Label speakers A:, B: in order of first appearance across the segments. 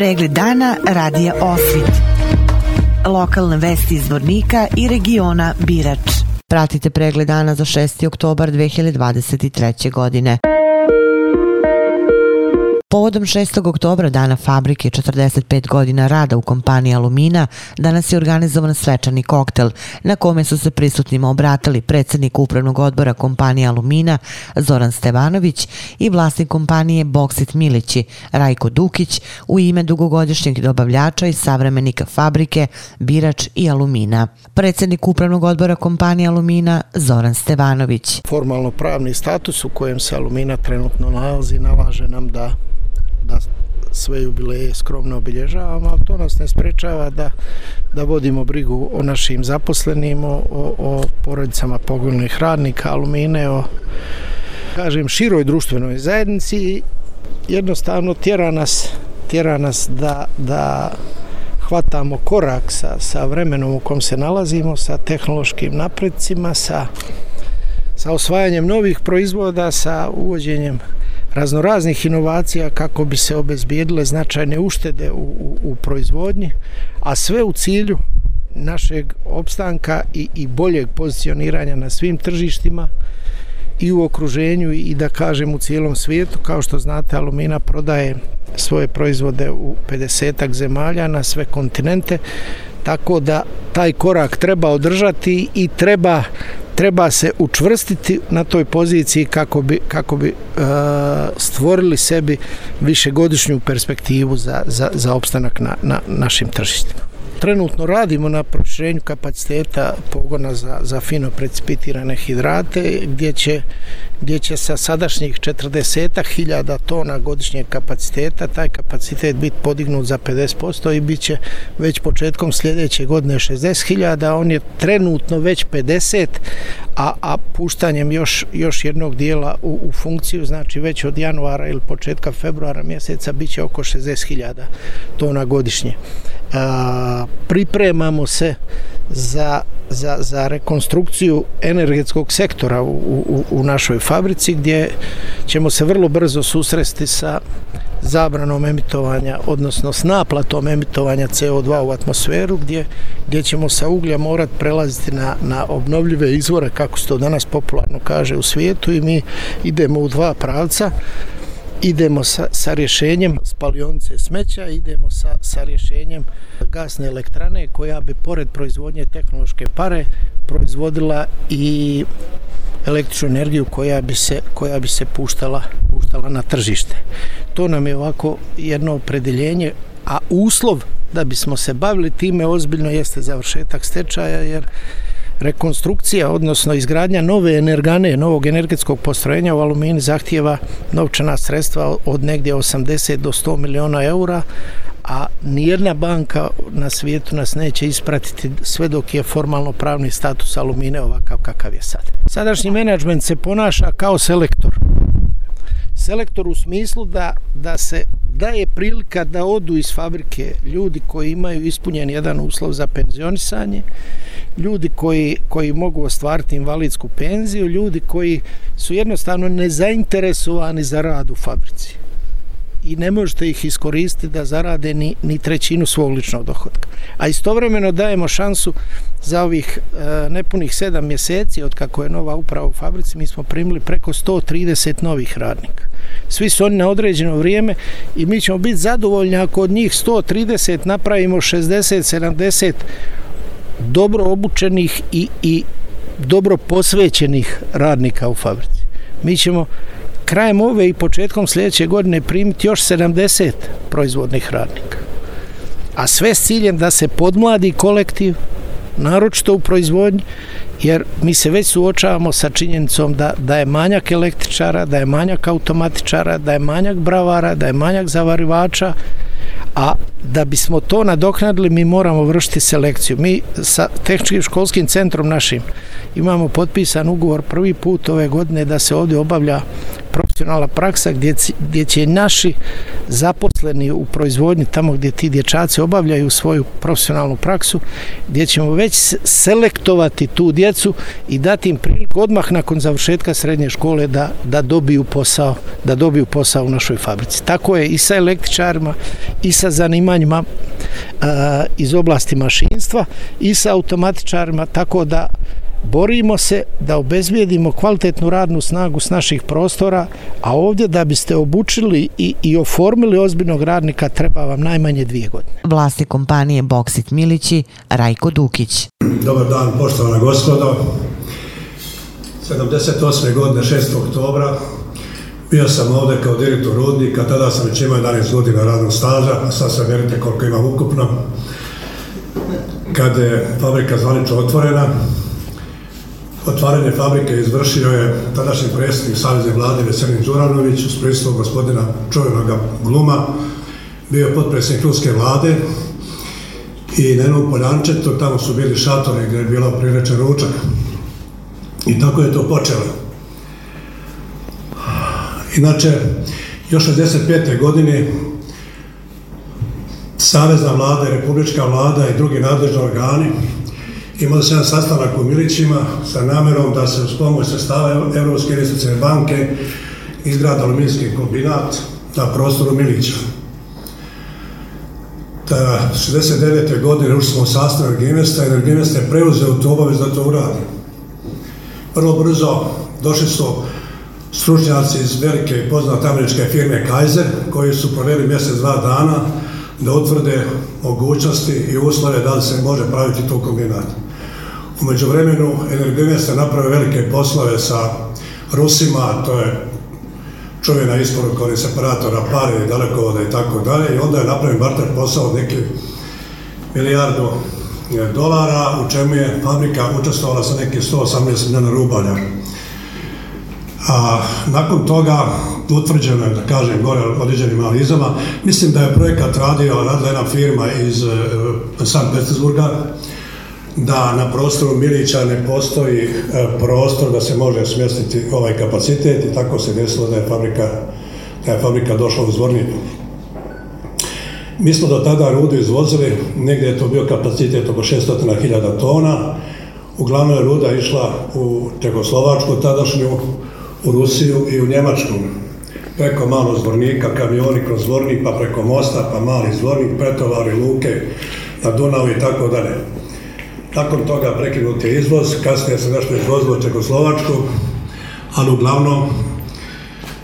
A: pregled dana radija Osvit. Lokalne vesti iz Vornika i regiona Birač. Pratite pregled dana za 6. oktobar 2023. godine. Muzika Povodom 6. oktobra dana fabrike 45 godina rada u kompaniji Alumina, danas je organizovan svečani koktel na kome su se prisutnima obratili predsednik upravnog odbora kompanije Alumina Zoran Stevanović i vlasnik kompanije Boksit Milići Rajko Dukić u ime dugogodišnjeg dobavljača i savremenika fabrike Birač i Alumina. Predsednik upravnog odbora kompanije Alumina Zoran Stevanović.
B: Formalno pravni status u kojem se Alumina trenutno nalazi nalaže nam da da sve jubileje skromno obilježavamo, ali to nas ne sprečava da, da vodimo brigu o našim zaposlenim, o, o porodicama pogonnih radnika, alumine, o kažem, široj društvenoj zajednici. Jednostavno tjera nas, tjera nas da, da hvatamo korak sa, sa vremenom u kom se nalazimo, sa tehnološkim napredcima, sa, sa osvajanjem novih proizvoda, sa uvođenjem uh, raznoraznih inovacija kako bi se obezbijedile značajne uštede u, u, u proizvodnji, a sve u cilju našeg opstanka i, i boljeg pozicioniranja na svim tržištima i u okruženju i da kažem u cijelom svijetu. Kao što znate, Alumina prodaje svoje proizvode u 50-ak zemalja na sve kontinente, tako da taj korak treba održati i treba treba se učvrstiti na toj poziciji kako bi, kako bi e, stvorili sebi višegodišnju perspektivu za, za, za opstanak na, na našim tržištima trenutno radimo na proširenju kapaciteta pogona za, za fino precipitirane hidrate gdje će, gdje će sa sadašnjih 40.000 tona godišnjeg kapaciteta taj kapacitet biti podignut za 50% i bit će već početkom sljedeće godine 60.000 on je trenutno već 50 a, a puštanjem još, još jednog dijela u, u funkciju znači već od januara ili početka februara mjeseca bit će oko 60.000 tona godišnje a, pripremamo se za, za, za rekonstrukciju energetskog sektora u, u, u našoj fabrici gdje ćemo se vrlo brzo susresti sa zabranom emitovanja, odnosno s naplatom emitovanja CO2 u atmosferu gdje, gdje ćemo sa uglja morat prelaziti na, na obnovljive izvore, kako se to danas popularno kaže u svijetu i mi idemo u dva pravca idemo sa, sa rješenjem spalionice smeća, idemo sa, sa rješenjem gasne elektrane koja bi pored proizvodnje tehnološke pare proizvodila i električnu energiju koja bi se, koja bi se puštala, puštala na tržište. To nam je ovako jedno opredeljenje, a uslov da bismo se bavili time ozbiljno jeste završetak stečaja, jer rekonstrukcija, odnosno izgradnja nove energane, novog energetskog postrojenja u alumini zahtjeva novčana sredstva od negdje 80 do 100 miliona eura, a nijedna banka na svijetu nas neće ispratiti sve dok je formalno pravni status alumine ovakav kakav je sad. Sadašnji menadžment se ponaša kao selektor selektor u smislu da, da se daje prilika da odu iz fabrike ljudi koji imaju ispunjen jedan uslov za penzionisanje, ljudi koji, koji mogu ostvariti invalidsku penziju, ljudi koji su jednostavno nezainteresovani za rad u fabrici i ne možete ih iskoristiti da zarade ni, ni trećinu svog ličnog dohodka. A istovremeno dajemo šansu za ovih e, nepunih sedam mjeseci od kako je nova uprava u fabrici, mi smo primili preko 130 novih radnika. Svi su oni na određeno vrijeme i mi ćemo biti zadovoljni ako od njih 130 napravimo 60-70 dobro obučenih i, i dobro posvećenih radnika u fabrici. Mi ćemo krajem ove i početkom sljedeće godine primiti još 70 proizvodnih radnika. A sve s ciljem da se podmladi kolektiv, naročito u proizvodnji, jer mi se već suočavamo sa činjenicom da, da je manjak električara, da je manjak automatičara, da je manjak bravara, da je manjak zavarivača, a da bismo to nadoknadili mi moramo vršiti selekciju. Mi sa tehničkim školskim centrom našim imamo potpisan ugovor prvi put ove godine da se ovdje obavlja pro tradicionalna praksa gdje, gdje će naši zaposleni u proizvodnji tamo gdje ti dječaci obavljaju svoju profesionalnu praksu, gdje ćemo već selektovati tu djecu i dati im priliku odmah nakon završetka srednje škole da, da dobiju posao da dobiju posao u našoj fabrici. Tako je i sa električarima i sa zanimanjima a, iz oblasti mašinstva i sa automatičarima, tako da borimo se da obezbijedimo kvalitetnu radnu snagu s naših prostora, a ovdje da biste obučili i, i oformili ozbiljnog radnika treba vam najmanje dvije godine.
A: Vlasti kompanije Boksit Milići, Rajko Dukić.
C: Dobar dan, poštovana gospodo. 78. godine 6. oktobra bio sam ovdje kao direktor rudnika, tada sam već imao 11 godina radnog staža, a sad se verite koliko imam ukupno. Kad je fabrika zvanično otvorena, otvaranje fabrike izvršio je tadašnji predsjednik Savjeze vlade Veselin Zuranović uz predstvo gospodina čovjenoga gluma, bio je potpredsjednik Ruske vlade i na jednom poljančetu, tamo su bili šatori gdje je bila prilječa ručak. I tako je to počelo. Inače, još 65. godine Savezna vlada, Republička vlada i drugi nadležni organi imao sam sastanak u Milićima sa namerom da se uz pomoć sastava Evropske resurce banke izgrada aluminijski kombinat na prostoru Milića. Da, 69. godine ušli smo sastanak Ginesta, jer Ginesta je preuzeo tu obavez da to uradi. Prvo brzo došli su stručnjaci iz velike i poznate američke firme Kaiser, koji su proveli mjesec dva dana da utvrde mogućnosti i uslove da se može praviti tu kombinaciju. Umeđu vremenu, Energene se naprave velike poslove sa Rusima, to je čuvena isporuka od separatora pare i dalekovoda i tako dalje, i onda je napravljen barter posao od neke milijardu e, dolara, u čemu je fabrika učestvovala sa nekih 118 milijana rubalja. A nakon toga utvrđeno je, da kažem, gore određenim analizama, mislim da je projekat radio, radila jedna firma iz e, San Petersburga, da na prostoru Milića ne postoji e, prostor da se može smjestiti ovaj kapacitet i tako se desilo da je fabrika, da je fabrika došla u zvornik. Mi smo do tada rudu izvozili, negdje je to bio kapacitet oko 600.000 tona. Uglavnom je ruda išla u Čegoslovačku tadašnju, u Rusiju i u Njemačku. Preko malo zvornika, kamioni kroz zvornik, pa preko mosta, pa mali zvornik, pretovari, luke na Dunavu i tako dalje. Nakon toga prekinut je izvoz, kasnije se našlo izvozilo Čekoslovačku, ali uglavnom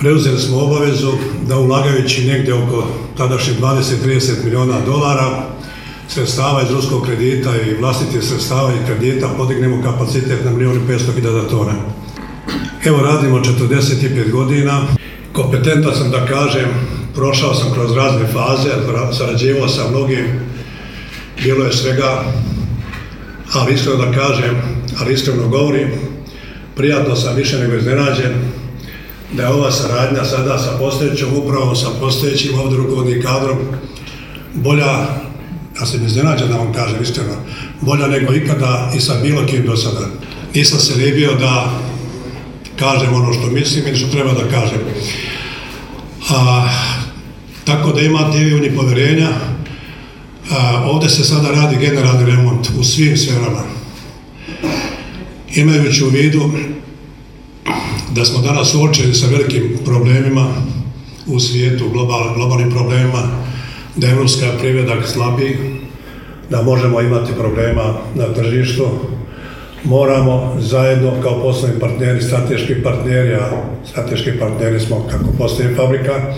C: preuzeli smo obavezu da ulagajući negdje oko tadašnjih 20-30 miliona dolara sredstava iz ruskog kredita i vlastiti sredstava i kredita podignemo kapacitet na milijon i 500 hiljada tona. Evo radimo 45 godina. Kompetenta sam da kažem, prošao sam kroz razne faze, sarađivao sam mnogim, bilo je svega ali iskreno da kažem, ali iskreno govorim, prijatno sam više nego iznenađen da je ova saradnja sada sa postojećom upravom, sa postojećim ovdje rukovodnim kadrom bolja, ja se mi iznenađen da vam kažem iskreno, bolja nego ikada i sa bilo kim do sada. Nisam se libio da kažem ono što mislim i što treba da kažem. A, tako da imate i oni poverenja, A, ovde se sada radi generalni remont u svim sferama. Imajući u vidu da smo danas uočeni sa velikim problemima u svijetu, global, globalnim problemima, da je evropska privreda slabi, da možemo imati problema na tržištu, moramo zajedno kao poslovni partneri, strateški partneri, a strateški partneri smo kako postoje fabrika,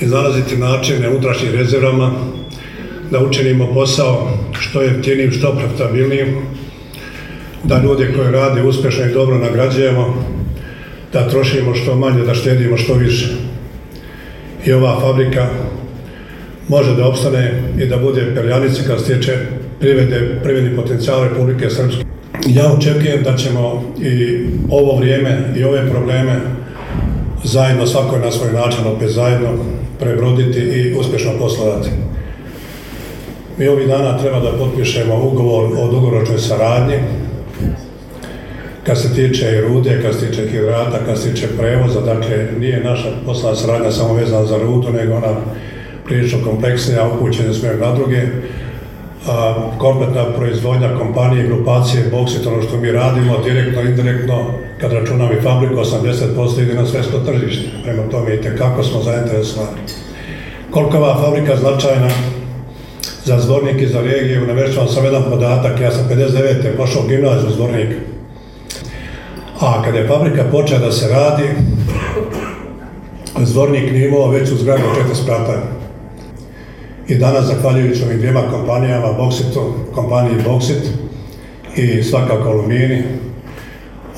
C: izlaziti načine utrašnjih rezervama, da učinimo posao što jeftinijim, što profitabilnijim, da ljude koje rade uspešno i dobro nagrađujemo, da trošimo što manje, da štedimo što više. I ova fabrika može da opstane i da bude perljanica kad stječe privede, privedni potencijal Republike Srpske. Ja očekujem da ćemo i ovo vrijeme i ove probleme zajedno svako na svoj način opet zajedno prebroditi i uspješno poslovati. Mi ovih dana treba da potpišemo ugovor o dugoročnoj saradnji kad se tiče i rude, kad se tiče hidrata, kad se tiče prevoza, dakle nije naša posla saradnja samo vezana za rudu, nego ona prilično kompleksnija, upućena sve na druge. Kompletna proizvodnja kompanije, grupacije, boksit, ono što mi radimo direktno, indirektno, kad računam i fabriku, 80% ide na svjetsko tržište. Prema tome i kako smo zainteresovani. Koliko je ova fabrika značajna, za zvornik i za regiju, navršio sam jedan podatak, ja sam 59. pošao u gimnaziju zvornik. A kada je fabrika počela da se radi, zvornik nije imao već u zgradu četiri sprata. I danas, zahvaljujući ovim dvijema kompanijama, Boxitu, kompaniji Boxit i svakako Lumini,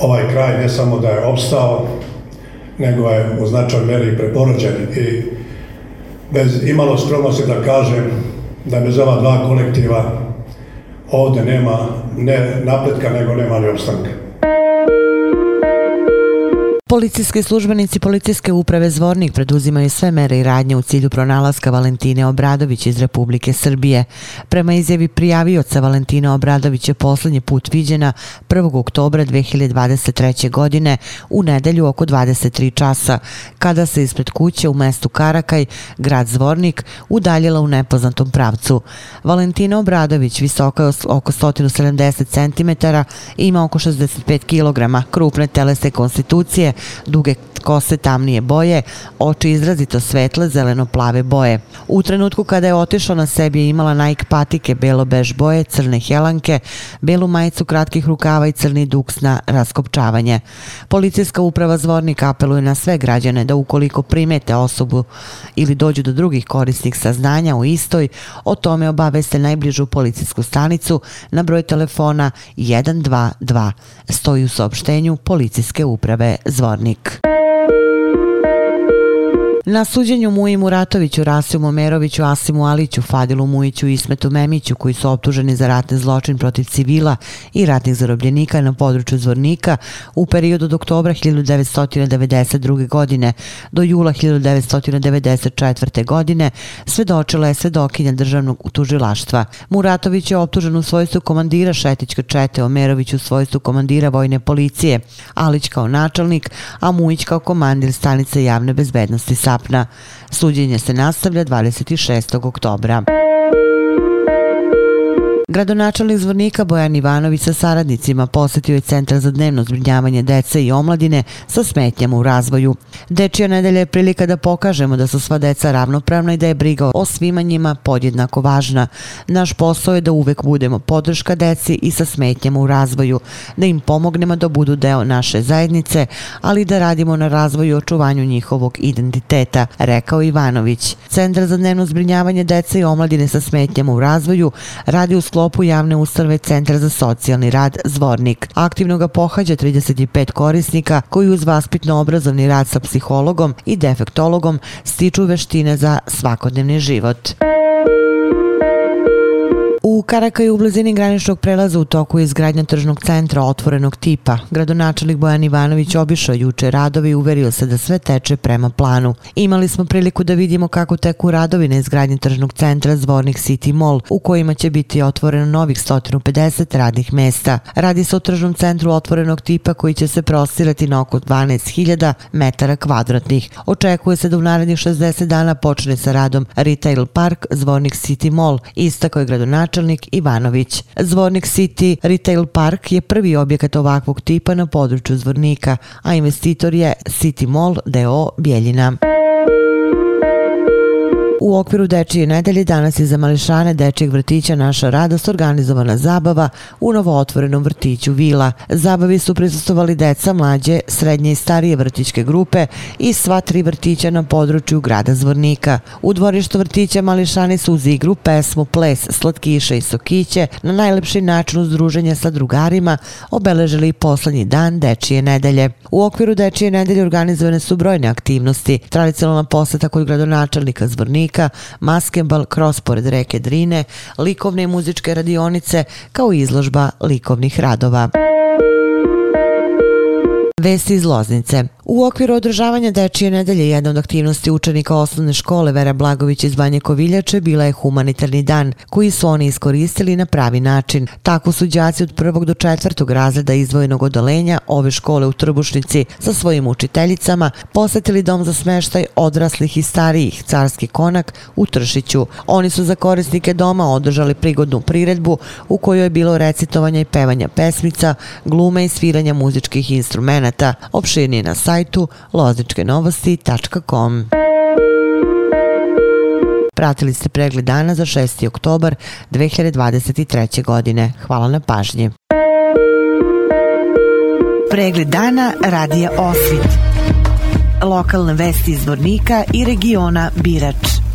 C: ovaj kraj ne samo da je opstao, nego je u značaj meri preporođen i bez imalo skromnosti da kažem da bez ova dva kolektiva ovde nema ne napretka, nego nema ni opstanka.
A: Policijski službenici Policijske uprave Zvornik preduzimaju sve mere i radnje u cilju pronalaska Valentine Obradović iz Republike Srbije. Prema izjavi prijavioca Valentina Obradović je poslednji put viđena 1. oktobra 2023. godine u nedelju oko 23 časa, kada se ispred kuće u mestu Karakaj, grad Zvornik, udaljila u nepoznatom pravcu. Valentina Obradović visoka je oko 170 cm i ima oko 65 kg krupne telesne konstitucije, duge kose tamnije boje, oči izrazito svetle zeleno-plave boje. U trenutku kada je otišao na sebi je imala Nike patike, belo-bež boje, crne helanke, belu majicu kratkih rukava i crni duks na raskopčavanje. Policijska uprava Zvornik apeluje na sve građane da ukoliko primete osobu ili dođu do drugih korisnih saznanja u istoj, o tome obave se najbližu policijsku stanicu na broj telefona 122 stoji u sopštenju policijske uprave Zvornik. Zbornik. Na suđenju Muji Muratoviću, Rasiju Momeroviću, Asimu Aliću, Fadilu Mujiću i Ismetu Memiću, koji su optuženi za ratni zločin protiv civila i ratnih zarobljenika na području Zvornika u periodu od oktobra 1992. godine do jula 1994. godine, svedočila je svedokinja državnog tužilaštva. Muratović je optužen u svojstvu komandira Šetićka Čete, Omerović u svojstvu komandira vojne policije, Alić kao načelnik, a Mujić kao komandir stanice javne bezbednosti Sabora vapna. Suđenje se nastavlja 26. oktobra. Gradonačelnik zvornika Bojan Ivanović sa saradnicima posetio je Centar za dnevno zbrinjavanje dece i omladine sa smetnjama u razvoju. Dečija nedelja je prilika da pokažemo da su sva deca ravnopravna i da je briga o svima njima podjednako važna. Naš posao je da uvek budemo podrška deci i sa smetnjama u razvoju, da im pomognemo da budu deo naše zajednice, ali da radimo na razvoju i očuvanju njihovog identiteta, rekao Ivanović. Centar za dnevno zbrinjavanje dece i omladine sa smetnjama u razvoju radi u sklopu sklopu javne ustave Centar za socijalni rad Zvornik. Aktivno ga pohađa 35 korisnika koji uz vaspitno-obrazovni rad sa psihologom i defektologom stiču veštine za svakodnevni život. Muzika Karaka i u blizini graničnog prelaza u toku izgradnja tržnog centra otvorenog tipa. Gradonačelik Bojan Ivanović obišao juče radovi i uverio se da sve teče prema planu. Imali smo priliku da vidimo kako teku radovi na izgradnji tržnog centra Zvornik City Mall, u kojima će biti otvoreno novih 150 radnih mesta. Radi se o tržnom centru otvorenog tipa koji će se prostirati na oko 12.000 metara kvadratnih. Očekuje se da u narednih 60 dana počne sa radom Retail Park Zvornik City Mall, istako je gradonačelnik Zvonik Ivanović. Zvornik City Retail Park je prvi objekat ovakvog tipa na području Zvornika, a investitor je City Mall DO Bjeljina. Muzika U okviru Dečije nedelje danas je za mališane Dečijeg vrtića Naša radost organizovana zabava u novootvorenom vrtiću Vila. Zabavi su prisustovali deca mlađe, srednje i starije vrtićke grupe i sva tri vrtića na području grada Zvornika. U dvorištu vrtića mališani su uz igru, pesmu, ples, slatkiše i sokiće na najlepši način uzdruženja sa drugarima obeležili poslednji dan Dečije nedelje. U okviru Dečije nedelje organizovane su brojne aktivnosti. Tradicionalna poseta kod gradonačelnika Zvornika učenika, maskenbal kroz pored reke Drine, likovne i muzičke radionice kao izložba likovnih radova. Vesti iz Loznice. U okviru održavanja Dečije nedelje jedna od aktivnosti učenika osnovne škole Vera Blagović iz Banje Koviljače bila je humanitarni dan, koji su oni iskoristili na pravi način. Tako su đaci od prvog do četvrtog razreda izdvojenog odalenja ove škole u Trbušnici sa svojim učiteljicama posetili dom za smeštaj odraslih i starijih Carski konak u Tršiću. Oni su za korisnike doma održali prigodnu priredbu u kojoj je bilo recitovanja i pevanja pesmica, glume i sviranja muzičkih instrumenta. Opširnije na sajtu sajtu lozničkenovosti.com. Pratili ste pregled dana za 6. oktobar 2023. godine. Hvala na pažnji. Pregled dana radije Osvit. Lokalne vesti iz Vornika i regiona Birač. Birač.